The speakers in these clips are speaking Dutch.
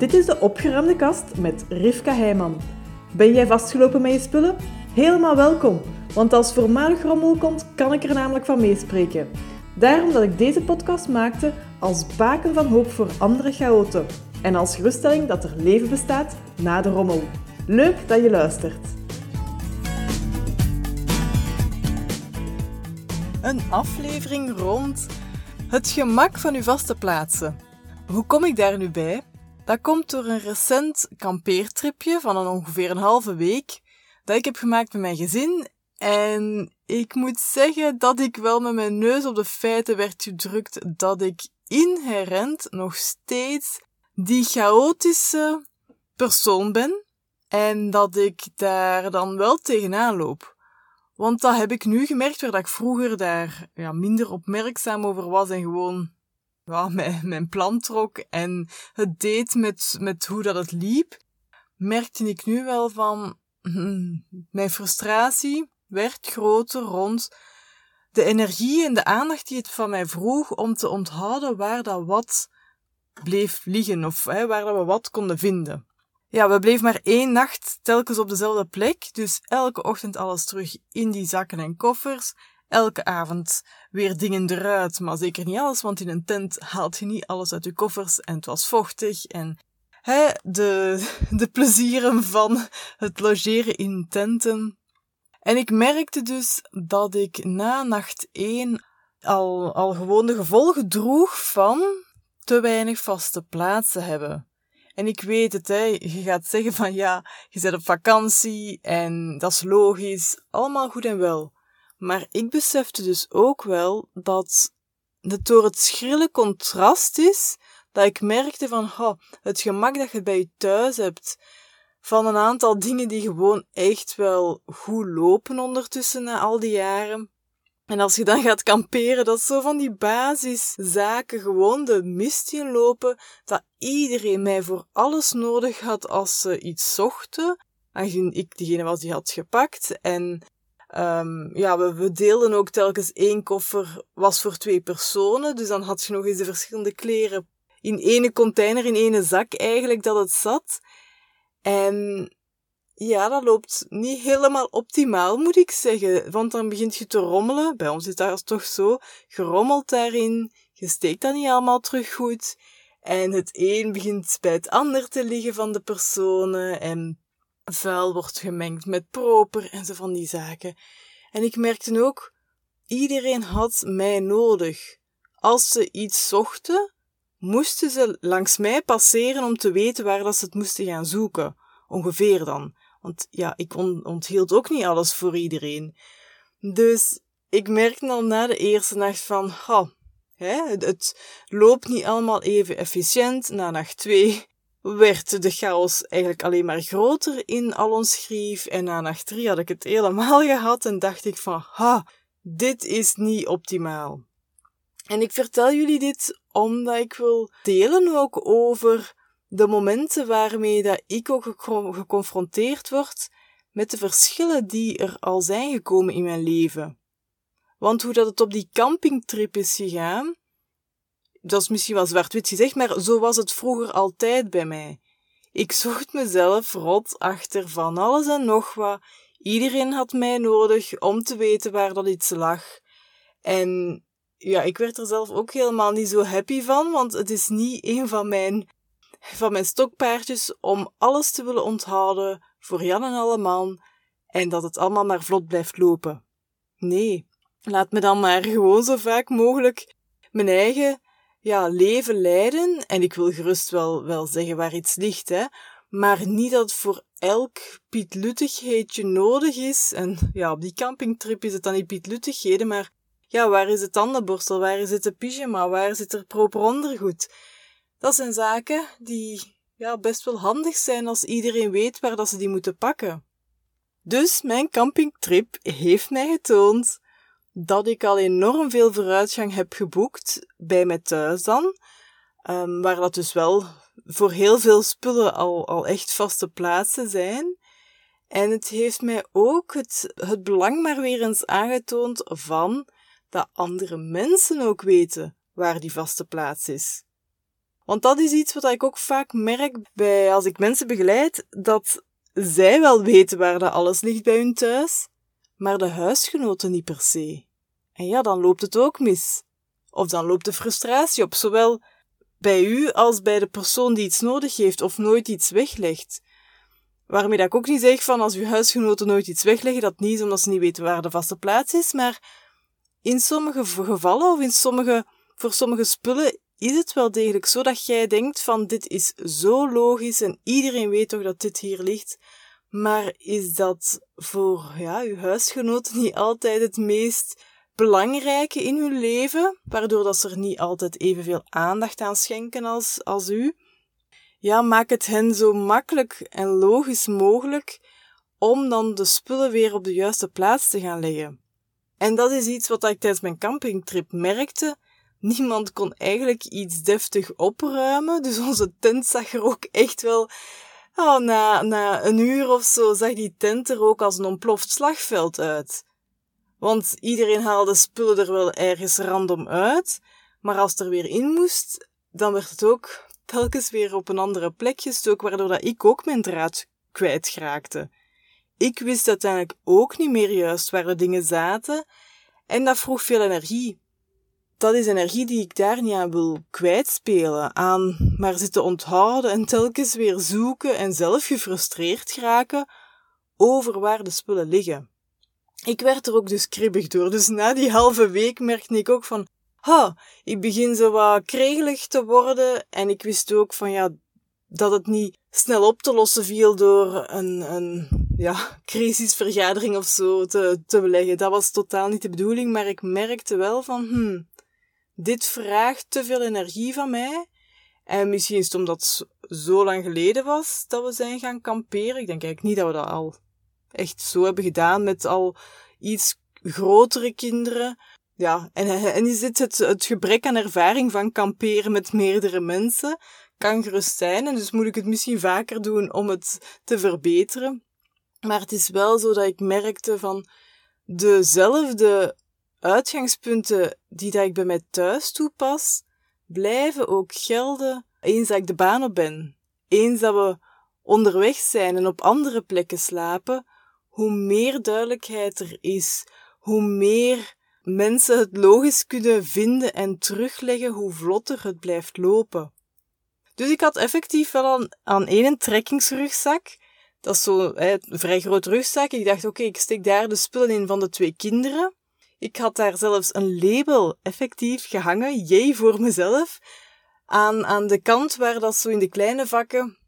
Dit is de opgeruimde kast met Rivka Heijman. Ben jij vastgelopen met je spullen? Helemaal welkom, want als voormalig rommel komt, kan ik er namelijk van meespreken. Daarom dat ik deze podcast maakte als baken van hoop voor andere chaoten en als geruststelling dat er leven bestaat na de rommel. Leuk dat je luistert. Een aflevering rond het gemak van uw vaste plaatsen. Hoe kom ik daar nu bij? Dat komt door een recent kampeertripje van een ongeveer een halve week dat ik heb gemaakt met mijn gezin. En ik moet zeggen dat ik wel met mijn neus op de feiten werd gedrukt dat ik inherent nog steeds die chaotische persoon ben. En dat ik daar dan wel tegenaan loop. Want dat heb ik nu gemerkt, waar dat ik vroeger daar ja, minder opmerkzaam over was en gewoon mijn, plan trok en het deed met, met hoe dat het liep, merkte ik nu wel van hmm, mijn frustratie werd groter rond de energie en de aandacht die het van mij vroeg om te onthouden waar dat wat bleef liggen of waar dat we wat konden vinden. Ja, we bleven maar één nacht telkens op dezelfde plek, dus elke ochtend alles terug in die zakken en koffers elke avond weer dingen eruit, maar zeker niet alles, want in een tent haalt je niet alles uit je koffers en het was vochtig en hè, de, de plezieren van het logeren in tenten. En ik merkte dus dat ik na nacht 1 al, al gewoon de gevolgen droeg van te weinig vaste plaatsen hebben. En ik weet het, hè, je gaat zeggen van ja, je zit op vakantie en dat is logisch, allemaal goed en wel. Maar ik besefte dus ook wel dat het door het schrille contrast is dat ik merkte van oh, het gemak dat je bij je thuis hebt van een aantal dingen die gewoon echt wel goed lopen ondertussen na al die jaren. En als je dan gaat kamperen, dat zo van die basiszaken gewoon de mist inlopen, dat iedereen mij voor alles nodig had als ze iets zochten, aangezien ik degene was die had gepakt en Um, ja, we, deelden ook telkens één koffer, was voor twee personen. Dus dan had je nog eens de verschillende kleren in ene container, in ene zak eigenlijk dat het zat. En ja, dat loopt niet helemaal optimaal, moet ik zeggen. Want dan begint je te rommelen. Bij ons is dat toch zo. Je rommelt daarin. Je steekt dat niet allemaal terug goed. En het een begint bij het ander te liggen van de personen. En vuil wordt gemengd met proper en zo van die zaken. En ik merkte ook, iedereen had mij nodig. Als ze iets zochten, moesten ze langs mij passeren om te weten waar dat ze het moesten gaan zoeken. Ongeveer dan. Want ja, ik onthield ook niet alles voor iedereen. Dus ik merkte al na de eerste nacht van, ha, hè, het, loopt niet allemaal even efficiënt. Na nacht twee werd de chaos eigenlijk alleen maar groter in al ons grief. En na nacht drie had ik het helemaal gehad en dacht ik van, ha, dit is niet optimaal. En ik vertel jullie dit omdat ik wil delen ook over de momenten waarmee dat ik ook geconfronteerd word met de verschillen die er al zijn gekomen in mijn leven. Want hoe dat het op die campingtrip is gegaan, dat is misschien wel zwart-wit gezegd, maar zo was het vroeger altijd bij mij. Ik zocht mezelf rot achter van alles en nog wat. Iedereen had mij nodig om te weten waar dat iets lag. En ja, ik werd er zelf ook helemaal niet zo happy van, want het is niet een van mijn, van mijn stokpaardjes om alles te willen onthouden voor Jan en alle man en dat het allemaal maar vlot blijft lopen. Nee, laat me dan maar gewoon zo vaak mogelijk mijn eigen ja, leven leiden. En ik wil gerust wel, wel zeggen waar iets ligt, hè. Maar niet dat voor elk pietluttigheidje nodig is. En ja, op die campingtrip is het dan niet pietluttigheden, maar ja, waar is het tandenborstel? Waar is het de pyjama? Waar zit er proper ondergoed? Dat zijn zaken die ja, best wel handig zijn als iedereen weet waar dat ze die moeten pakken. Dus mijn campingtrip heeft mij getoond dat ik al enorm veel vooruitgang heb geboekt bij mij thuis dan. Um, waar dat dus wel voor heel veel spullen al, al echt vaste plaatsen zijn. En het heeft mij ook het, het belang maar weer eens aangetoond van dat andere mensen ook weten waar die vaste plaats is. Want dat is iets wat ik ook vaak merk bij als ik mensen begeleid, dat zij wel weten waar dat alles ligt bij hun thuis, maar de huisgenoten niet per se. En ja, dan loopt het ook mis. Of dan loopt de frustratie op, zowel bij u als bij de persoon die iets nodig heeft of nooit iets weglegt. Waarmee dat ik ook niet zeg van als uw huisgenoten nooit iets wegleggen, dat niet is omdat ze niet weten waar de vaste plaats is, maar in sommige gevallen of in sommige, voor sommige spullen is het wel degelijk zo dat jij denkt van dit is zo logisch en iedereen weet toch dat dit hier ligt. Maar is dat voor ja, uw huisgenoten niet altijd het meest belangrijke in hun leven, waardoor dat ze er niet altijd evenveel aandacht aan schenken als, als u? Ja, maak het hen zo makkelijk en logisch mogelijk om dan de spullen weer op de juiste plaats te gaan leggen. En dat is iets wat ik tijdens mijn campingtrip merkte. Niemand kon eigenlijk iets deftig opruimen, dus onze tent zag er ook echt wel Oh, na, na een uur of zo zag die tent er ook als een ontploft slagveld uit. Want iedereen haalde spullen er wel ergens random uit, maar als het er weer in moest, dan werd het ook telkens weer op een andere plek gestoken, waardoor dat ik ook mijn draad kwijtraakte. Ik wist uiteindelijk ook niet meer juist waar de dingen zaten, en dat vroeg veel energie dat is energie die ik daar niet aan wil kwijtspelen, aan maar zitten onthouden en telkens weer zoeken en zelf gefrustreerd geraken over waar de spullen liggen. Ik werd er ook dus kribbig door, dus na die halve week merkte ik ook van, ha, ik begin zo wat kregelig te worden en ik wist ook van ja, dat het niet snel op te lossen viel door een, een ja, crisisvergadering of zo te, te beleggen. Dat was totaal niet de bedoeling, maar ik merkte wel van, hmm, dit vraagt te veel energie van mij. En misschien is het omdat het zo lang geleden was dat we zijn gaan kamperen. Ik denk eigenlijk niet dat we dat al echt zo hebben gedaan met al iets grotere kinderen. Ja, en, is dit het, het gebrek aan ervaring van kamperen met meerdere mensen? Kan gerust zijn, en dus moet ik het misschien vaker doen om het te verbeteren. Maar het is wel zo dat ik merkte van dezelfde uitgangspunten die dat ik bij mij thuis toepas, blijven ook gelden eens dat ik de baan op ben. Eens dat we onderweg zijn en op andere plekken slapen, hoe meer duidelijkheid er is, hoe meer mensen het logisch kunnen vinden en terugleggen, hoe vlotter het blijft lopen. Dus ik had effectief wel aan, aan één trekkingsrugzak. Dat is zo'n vrij groot rugzak. Ik dacht, oké, ik steek daar de spullen in van de twee kinderen. Ik had daar zelfs een label effectief gehangen, jee voor mezelf, aan, aan de kant waar dat zo in de kleine vakken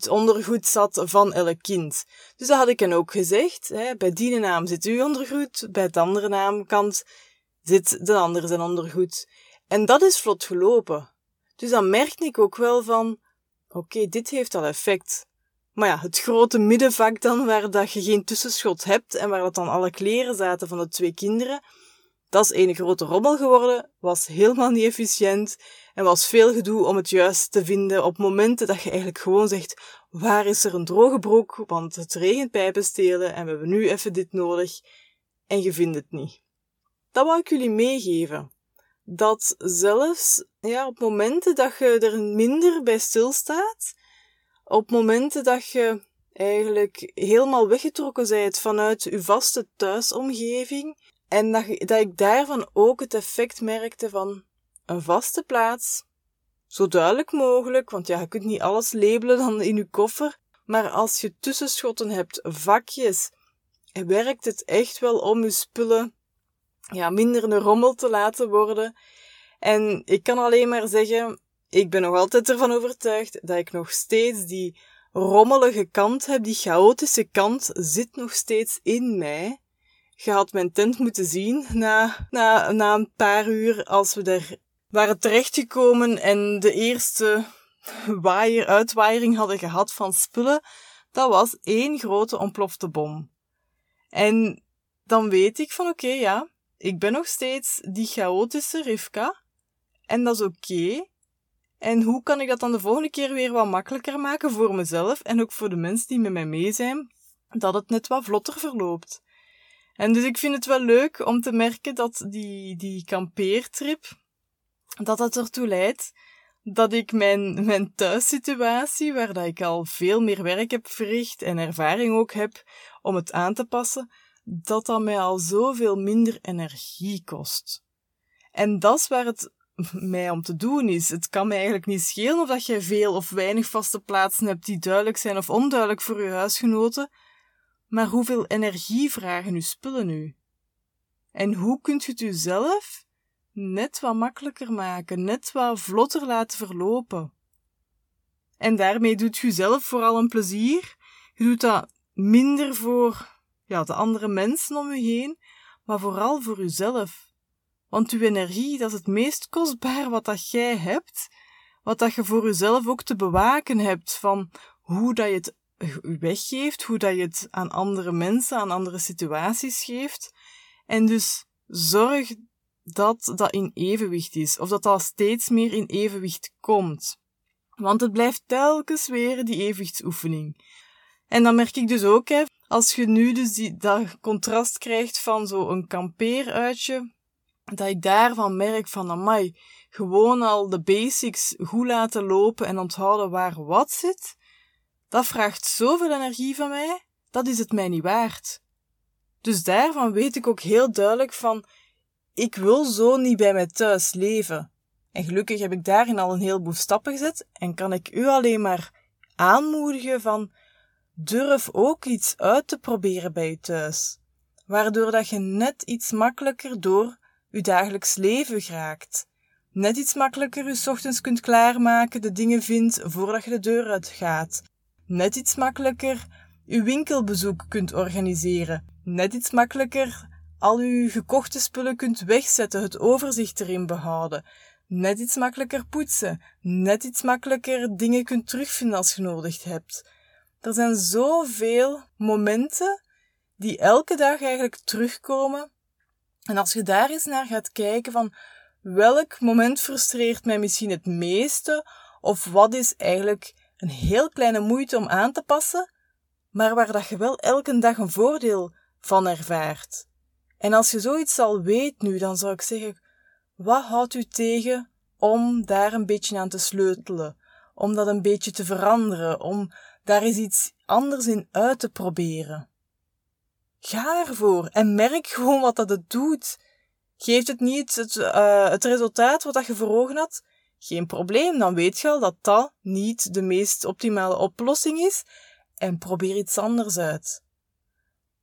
het ondergoed zat van elk kind. Dus dat had ik hen ook gezegd. Hè. Bij die naam zit uw ondergoed, bij de andere naamkant zit de andere zijn ondergoed. En dat is vlot gelopen. Dus dan merkte ik ook wel van, oké, dit heeft al effect. Maar ja, het grote middenvak dan, waar dat je geen tussenschot hebt en waar dat dan alle kleren zaten van de twee kinderen, dat is een grote rommel geworden, was helemaal niet efficiënt en was veel gedoe om het juist te vinden op momenten dat je eigenlijk gewoon zegt, waar is er een droge broek, want het regent pijpen stelen en we hebben nu even dit nodig en je vindt het niet. Dat wou ik jullie meegeven. Dat zelfs ja, op momenten dat je er minder bij stilstaat, op momenten dat je eigenlijk helemaal weggetrokken bent vanuit je vaste thuisomgeving, en dat, dat ik daarvan ook het effect merkte van een vaste plaats, zo duidelijk mogelijk, want ja, je kunt niet alles labelen dan in je koffer, maar als je tussenschotten hebt, vakjes, werkt het echt wel om je spullen ja, minder een rommel te laten worden. En ik kan alleen maar zeggen, ik ben nog altijd ervan overtuigd dat ik nog steeds die rommelige kant heb, die chaotische kant zit nog steeds in mij. Je had mijn tent moeten zien na, na, na een paar uur als we er waren terechtgekomen en de eerste waaier, uitwaaiering hadden gehad van spullen. Dat was één grote ontplofte bom. En dan weet ik van oké, ja, ik ben nog steeds die chaotische Rivka. En dat is oké. En hoe kan ik dat dan de volgende keer weer wat makkelijker maken voor mezelf en ook voor de mensen die met mij mee zijn, dat het net wat vlotter verloopt. En dus ik vind het wel leuk om te merken dat die, die kampeertrip, dat dat ertoe leidt dat ik mijn, mijn thuissituatie, waar dat ik al veel meer werk heb verricht en ervaring ook heb om het aan te passen, dat dat mij al zoveel minder energie kost. En dat is waar het mij om te doen is. Het kan mij eigenlijk niet schelen of dat jij veel of weinig vaste plaatsen hebt die duidelijk zijn of onduidelijk voor je huisgenoten, maar hoeveel energie vragen uw spullen nu? En hoe kunt je het jezelf net wat makkelijker maken, net wat vlotter laten verlopen? En daarmee doet je zelf vooral een plezier. Je doet dat minder voor ja, de andere mensen om je heen, maar vooral voor jezelf. Want uw energie, dat is het meest kostbaar wat dat jij hebt, wat dat je voor jezelf ook te bewaken hebt van hoe dat je het weggeeft, hoe dat je het aan andere mensen, aan andere situaties geeft. En dus zorg dat dat in evenwicht is, of dat dat steeds meer in evenwicht komt. Want het blijft telkens weer die evenwichtsoefening. En dan merk ik dus ook, hè, als je nu dus die, dat contrast krijgt van zo'n kampeeruitje, dat ik daarvan merk van, amai, gewoon al de basics goed laten lopen en onthouden waar wat zit, dat vraagt zoveel energie van mij, dat is het mij niet waard. Dus daarvan weet ik ook heel duidelijk van, ik wil zo niet bij mij thuis leven. En gelukkig heb ik daarin al een heleboel stappen gezet en kan ik u alleen maar aanmoedigen van, durf ook iets uit te proberen bij je thuis. Waardoor dat je net iets makkelijker door je dagelijks leven geraakt. Net iets makkelijker je ochtends kunt klaarmaken, de dingen vindt voordat je de deur uitgaat. Net iets makkelijker uw winkelbezoek kunt organiseren. Net iets makkelijker al uw gekochte spullen kunt wegzetten, het overzicht erin behouden. Net iets makkelijker poetsen. Net iets makkelijker dingen kunt terugvinden als je nodig hebt. Er zijn zoveel momenten die elke dag eigenlijk terugkomen en als je daar eens naar gaat kijken van welk moment frustreert mij misschien het meeste, of wat is eigenlijk een heel kleine moeite om aan te passen, maar waar dat je wel elke dag een voordeel van ervaart. En als je zoiets al weet nu, dan zou ik zeggen, wat houdt u tegen om daar een beetje aan te sleutelen, om dat een beetje te veranderen, om daar eens iets anders in uit te proberen? Ga ervoor en merk gewoon wat dat het doet. Geeft het niet het, uh, het resultaat wat dat je voor ogen had? Geen probleem, dan weet je al dat dat niet de meest optimale oplossing is en probeer iets anders uit.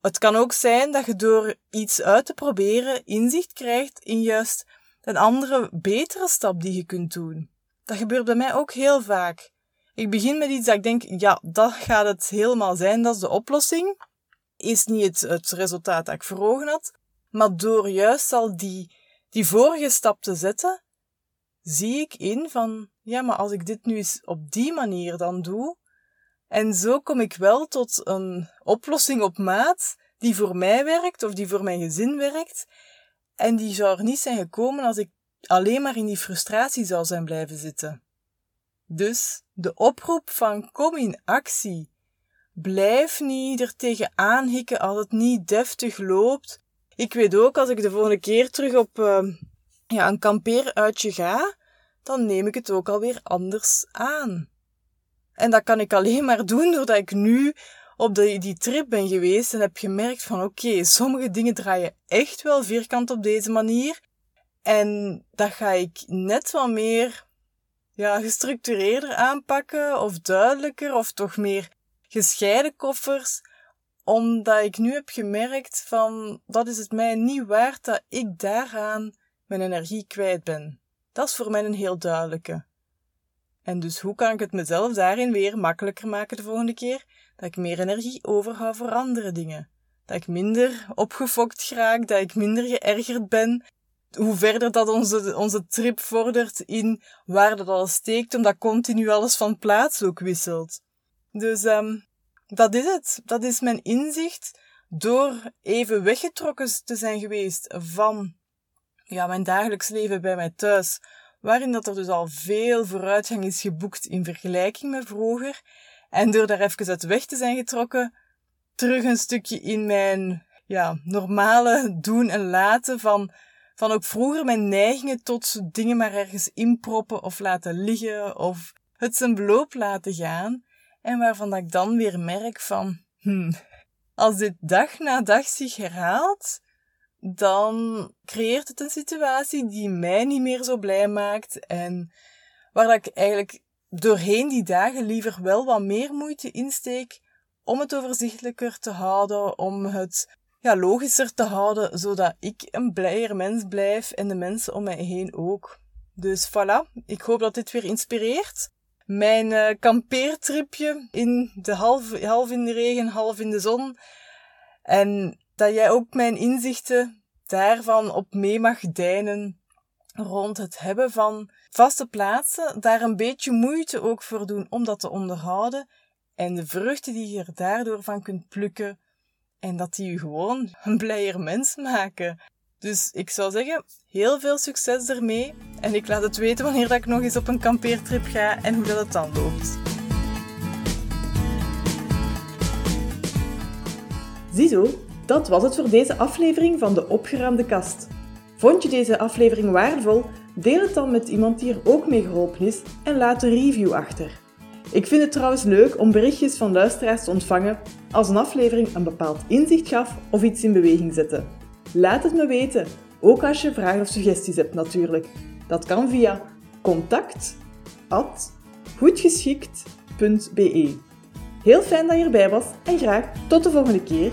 Het kan ook zijn dat je door iets uit te proberen inzicht krijgt in juist een andere, betere stap die je kunt doen. Dat gebeurt bij mij ook heel vaak. Ik begin met iets dat ik denk, ja, dat gaat het helemaal zijn, dat is de oplossing is niet het, resultaat dat ik ogen had. Maar door juist al die, die vorige stap te zetten, zie ik in van, ja, maar als ik dit nu eens op die manier dan doe, en zo kom ik wel tot een oplossing op maat die voor mij werkt of die voor mijn gezin werkt. En die zou er niet zijn gekomen als ik alleen maar in die frustratie zou zijn blijven zitten. Dus de oproep van kom in actie. Blijf niet er tegenaan hikken als het niet deftig loopt. Ik weet ook, als ik de volgende keer terug op uh, ja, een kampeeruitje ga, dan neem ik het ook alweer anders aan. En dat kan ik alleen maar doen doordat ik nu op de, die trip ben geweest en heb gemerkt van oké, sommige dingen draaien echt wel vierkant op deze manier. En dat ga ik net wat meer ja, gestructureerder aanpakken of duidelijker of toch meer gescheiden koffers, omdat ik nu heb gemerkt van dat is het mij niet waard dat ik daaraan mijn energie kwijt ben. Dat is voor mij een heel duidelijke. En dus hoe kan ik het mezelf daarin weer makkelijker maken de volgende keer? Dat ik meer energie overhoud voor andere dingen. Dat ik minder opgefokt raak, dat ik minder geërgerd ben. Hoe verder dat onze, onze trip vordert in waar dat alles steekt, omdat continu alles van plaats ook wisselt. Dus um, dat is het. Dat is mijn inzicht door even weggetrokken te zijn geweest van ja, mijn dagelijks leven bij mij thuis, waarin dat er dus al veel vooruitgang is geboekt in vergelijking met vroeger. En door daar even uit weg te zijn getrokken, terug een stukje in mijn ja, normale doen en laten van van ook vroeger mijn neigingen tot dingen maar ergens inproppen of laten liggen of het zijn beloop laten gaan. En waarvan ik dan weer merk van, hmm, als dit dag na dag zich herhaalt, dan creëert het een situatie die mij niet meer zo blij maakt en waar ik eigenlijk doorheen die dagen liever wel wat meer moeite insteek om het overzichtelijker te houden, om het ja, logischer te houden, zodat ik een blijer mens blijf en de mensen om mij heen ook. Dus voilà, ik hoop dat dit weer inspireert. Mijn uh, kampeertripje in de half, half in de regen, half in de zon. En dat jij ook mijn inzichten daarvan op mee mag deinen rond het hebben van vaste plaatsen, daar een beetje moeite ook voor doen om dat te onderhouden en de vruchten die je er daardoor van kunt plukken en dat die je gewoon een blijer mens maken. Dus ik zou zeggen, heel veel succes ermee en ik laat het weten wanneer ik nog eens op een kampeertrip ga en hoe dat het dan loopt. Ziezo, dat was het voor deze aflevering van de Opgeruimde Kast. Vond je deze aflevering waardevol? Deel het dan met iemand die er ook mee geholpen is en laat een review achter. Ik vind het trouwens leuk om berichtjes van luisteraars te ontvangen als een aflevering een bepaald inzicht gaf of iets in beweging zette. Laat het me weten, ook als je vragen of suggesties hebt natuurlijk. Dat kan via contact@goedgeschikt.be. Heel fijn dat je erbij was en graag tot de volgende keer.